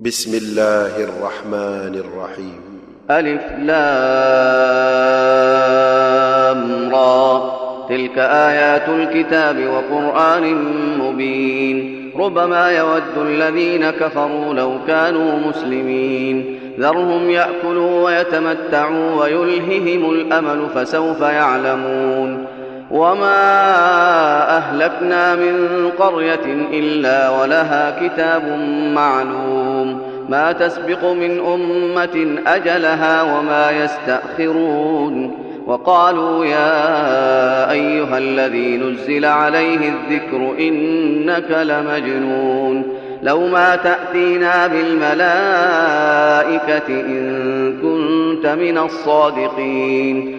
بسم الله الرحمن الرحيم. ألف لام را. تلك آيات الكتاب وقرآن مبين. ربما يود الذين كفروا لو كانوا مسلمين. ذرهم يأكلوا ويتمتعوا ويلههم الأمل فسوف يعلمون. وما أهلكنا من قرية إلا ولها كتاب معلوم. ما تسبق من أمة أجلها وما يستأخرون وقالوا يا أيها الذي نزل عليه الذكر إنك لمجنون لو ما تأتينا بالملائكة إن كنت من الصادقين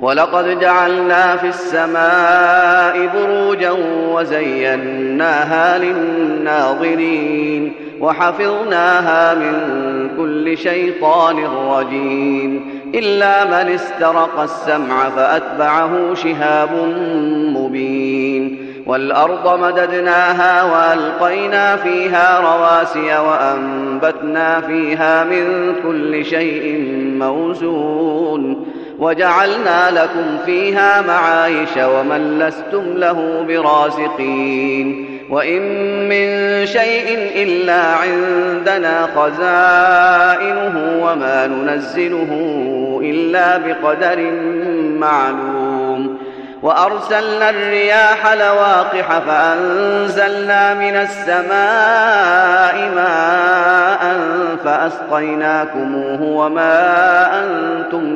ولقد جعلنا في السماء بروجا وزيناها للناظرين وحفظناها من كل شيطان رجيم إلا من استرق السمع فأتبعه شهاب مبين والأرض مددناها وألقينا فيها رواسي وأنبتنا فيها من كل شيء موزون وجعلنا لكم فيها معايش ومن لستم له برازقين وإن من شيء إلا عندنا خزائنه وما ننزله إلا بقدر معلوم وأرسلنا الرياح لواقح فأنزلنا من السماء ماء فأسقيناكموه وما أنتم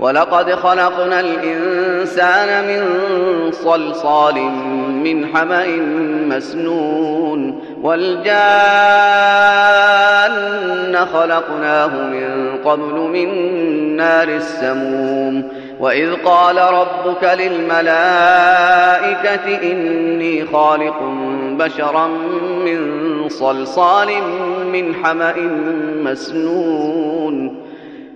ولقد خلقنا الإنسان من صلصال من حمأ مسنون والجان خلقناه من قبل من نار السموم وإذ قال ربك للملائكة إني خالق بشرا من صلصال من حمأ مسنون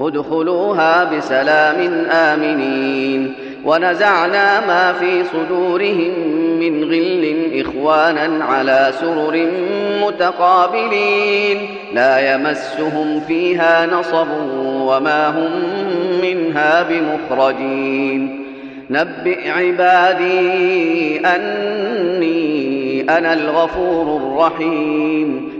ادخلوها بسلام آمنين. ونزعنا ما في صدورهم من غل إخوانا على سرر متقابلين. لا يمسهم فيها نصب وما هم منها بمخرجين. نبئ عبادي أني أنا الغفور الرحيم.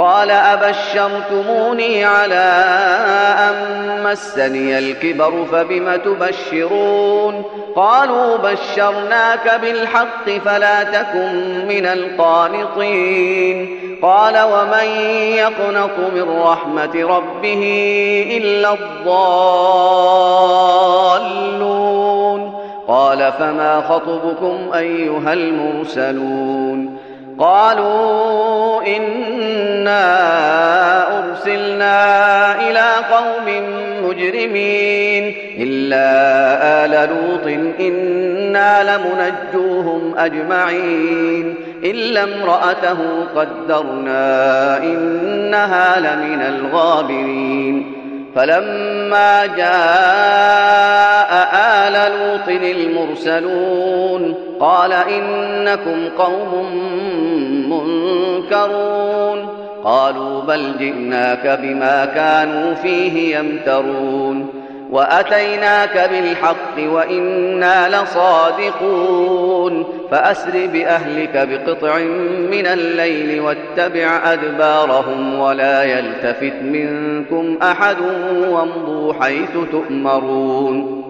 قال أبشرتموني على أن مسني الكبر فبم تبشرون قالوا بشرناك بالحق فلا تكن من القانطين قال ومن يقنط من رحمة ربه إلا الضالون قال فما خطبكم أيها المرسلون قالوا إنا أرسلنا إلى قوم مجرمين إلا آل لوط إنا لمنجوهم أجمعين إلا امرأته قدرنا إنها لمن الغابرين فلما جاء آل لوط المرسلون قال إنكم قوم منكرون قالوا بل جئناك بما كانوا فيه يمترون وأتيناك بالحق وإنا لصادقون. فأسر بأهلك بقطع من الليل واتبع أدبارهم ولا يلتفت منكم أحد وامضوا حيث تؤمرون.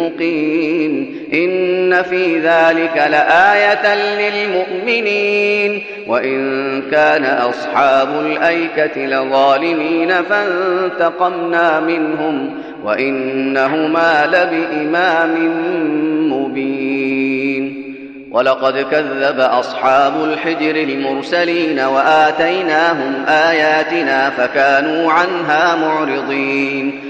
مقيم إن في ذلك لآية للمؤمنين. وإن كان أصحاب الأيكة لظالمين فانتقمنا منهم. وإنهما لبإمام مبين. ولقد كذب أصحاب الحجر المرسلين وآتيناهم آياتنا فكانوا عنها معرضين.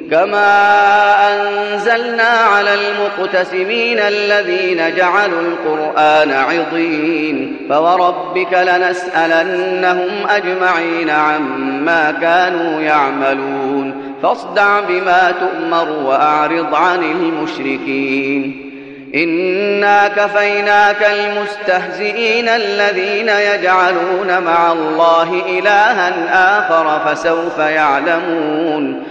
كما أنزلنا على المقتسمين الذين جعلوا القرآن عضين فوربك لنسألنهم أجمعين عما كانوا يعملون فاصدع بما تؤمر وأعرض عن المشركين إنا كفيناك المستهزئين الذين يجعلون مع الله إلها آخر فسوف يعلمون